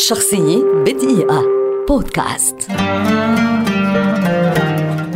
شخصية بدقيقة. بودكاست.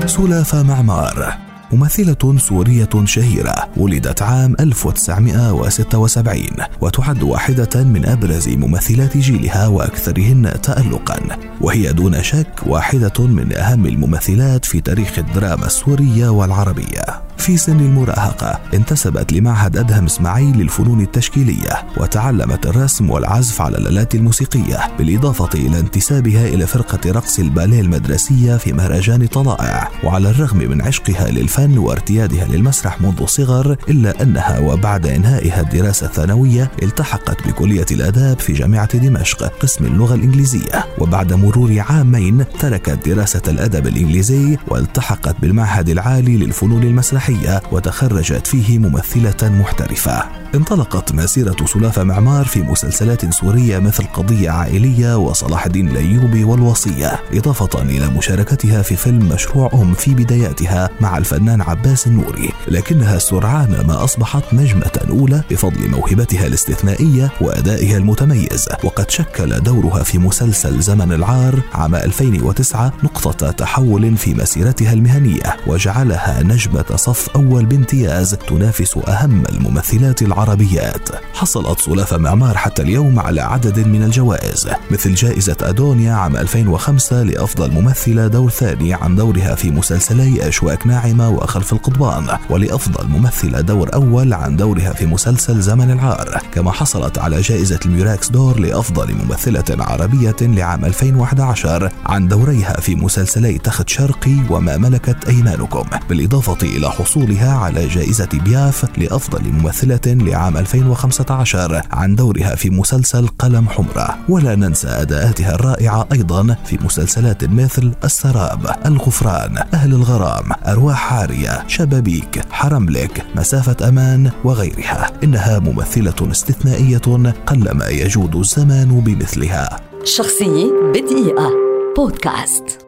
سلافة معمار. ممثلة سورية شهيرة ولدت عام 1976 وتعد واحدة من أبرز ممثلات جيلها وأكثرهن تألقا. وهي دون شك واحدة من أهم الممثلات في تاريخ الدراما السورية والعربية. في سن المراهقة انتسبت لمعهد أدهم إسماعيل للفنون التشكيلية وتعلمت الرسم والعزف على الآلات الموسيقية بالإضافة إلى انتسابها إلى فرقة رقص الباليه المدرسية في مهرجان طلائع. وعلى الرغم من عشقها للفن وارتيادها للمسرح منذ صغر إلا أنها وبعد إنهائها الدراسة الثانوية التحقت بكلية الآداب في جامعة دمشق قسم اللغة الإنجليزية. وبعد مرور عامين تركت دراسة الأدب الإنجليزي والتحقت بالمعهد العالي للفنون المسرحية. الإذاعية وتخرجت فيه ممثلة محترفة. انطلقت مسيرة سلافة معمار في مسلسلات سورية مثل قضية عائلية وصلاح الدين الأيوبي والوصية إضافة إلى مشاركتها في فيلم مشروع أم في بداياتها مع الفنان عباس النوري. لكنها سرعان ما أصبحت نجمة أولى بفضل موهبتها الاستثنائية وأدائها المتميز. وقد شكل دورها في مسلسل زمن العار عام 2009 نقطة تحول في مسيرتها المهنية وجعلها نجمة صف أول بامتياز تنافس أهم الممثلات العربيات. حصلت سلافة معمار حتى اليوم على عدد من الجوائز مثل جائزة أدونيا عام 2005 لأفضل ممثلة دور ثاني عن دورها في مسلسلي أشواك ناعمة وخلف القضبان ولأفضل ممثلة دور أول عن دورها في مسلسل زمن العار. كما حصلت على جائزة الميراكس دور لأفضل ممثلة عربية لعام 2011 عن دوريها في مسلسلي تخت شرقي وما ملكت أيمانكم. بالإضافة إلى حصولها على جائزة بياف لأفضل ممثلة لعام 2015 عن دورها في مسلسل قلم حمرة. ولا ننسى أداءاتها الرائعة أيضا في مسلسلات مثل السراب الغفران أهل الغرام أرواح حارية شبابيك حرملك مسافة أمان وغيرها. إنها ممثلة استثنائية قلما يجود الزمان بمثلها. شخصية بدقيقة. بودكاست.